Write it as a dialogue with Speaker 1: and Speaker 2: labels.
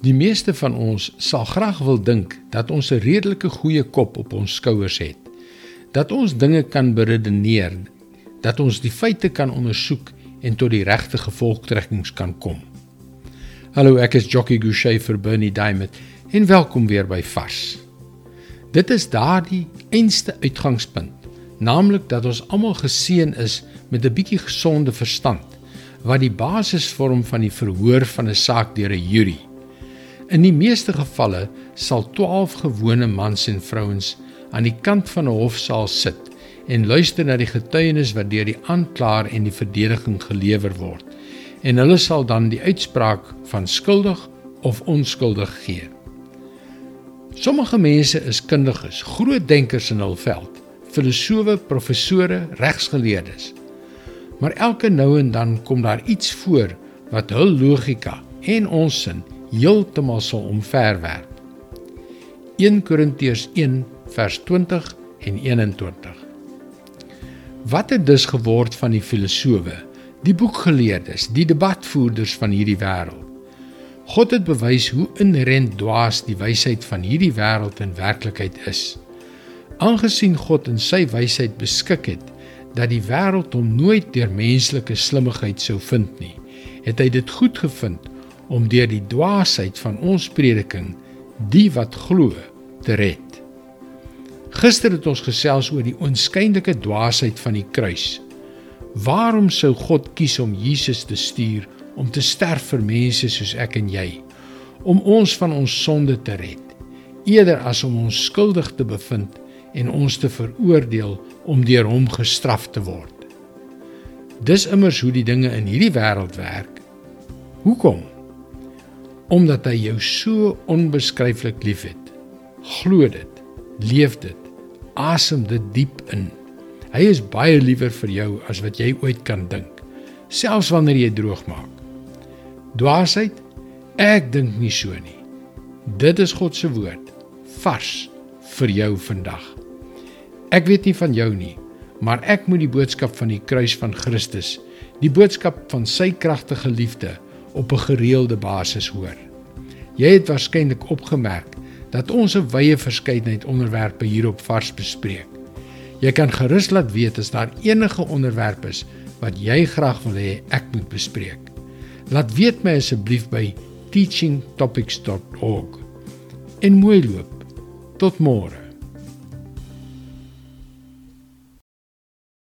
Speaker 1: Die meeste van ons sal graag wil dink dat ons 'n redelike goeie kop op ons skouers het. Dat ons dinge kan beredeneer, dat ons die feite kan ondersoek en tot die regte gevolgtrekkings kan kom. Hallo, ek is Jockey Gouchee vir Bernie Diamond en welkom weer by Vars. Dit is daardie einste uitgangspunt, naamlik dat ons almal geseën is met 'n bietjie gesonde verstand wat die basis vorm van die verhoor van 'n saak deur 'n jury. In die meeste gevalle sal 12 gewone mans en vrouens aan die kant van 'n hofsaal sit en luister na die getuienis wat deur die aanklaer en die verdediging gelewer word. En hulle sal dan die uitspraak van skuldig of onskuldig gee. Sommige mense is kundiges, groot denkers in hul veld, filosowe, professore, regsgeleerdes. Maar elke nou en dan kom daar iets voor wat hul logika en ons sin heeltemal sal omverwerp. 1 Korintiërs 1 vers 20 en 21. Wat het dus geword van die filosowe, die boekgeleerdes, die debatvoerders van hierdie wêreld? God het bewys hoe inherent dwaas die wysheid van hierdie wêreld in werklikheid is. Aangesien God in sy wysheid beskik het, dat die wêreld hom nooit deur menslike slimmigheid sou vind nie, het hy dit goed gevind om deur die dwaasheid van ons prediking die wat glo te red. Gister het ons gesels oor die onskynlike dwaasheid van die kruis. Waarom sou God kies om Jesus te stuur om te sterf vir mense soos ek en jy, om ons van ons sonde te red, eerder as om ons skuldig te bevind en ons te veroordeel om deur hom gestraf te word. Dis immers hoe die dinge in hierdie wêreld werk. Hoekom? Omdat hy jou so onbeskryflik liefhet. Glo dit, leef dit, asem dit diep in. Hy is baie liewer vir jou as wat jy ooit kan dink, selfs wanneer jy droog maak. Dwaasheid? Ek dink nie so nie. Dit is God se woord, vars vir jou vandag. Ek weet nie van jou nie, maar ek moet die boodskap van die kruis van Christus, die boodskap van sy kragtige liefde op 'n gereelde basis hoor. Jy het waarskynlik opgemerk dat ons 'n wye verskeidenheid onderwerpe hierop vars bespreek. Jy kan gerus laat weet as daar enige onderwerpe is wat jy graag wil hê ek moet bespreek. Laat weet my asseblief by teachingtopics.org. En mooi loop. Tot môre.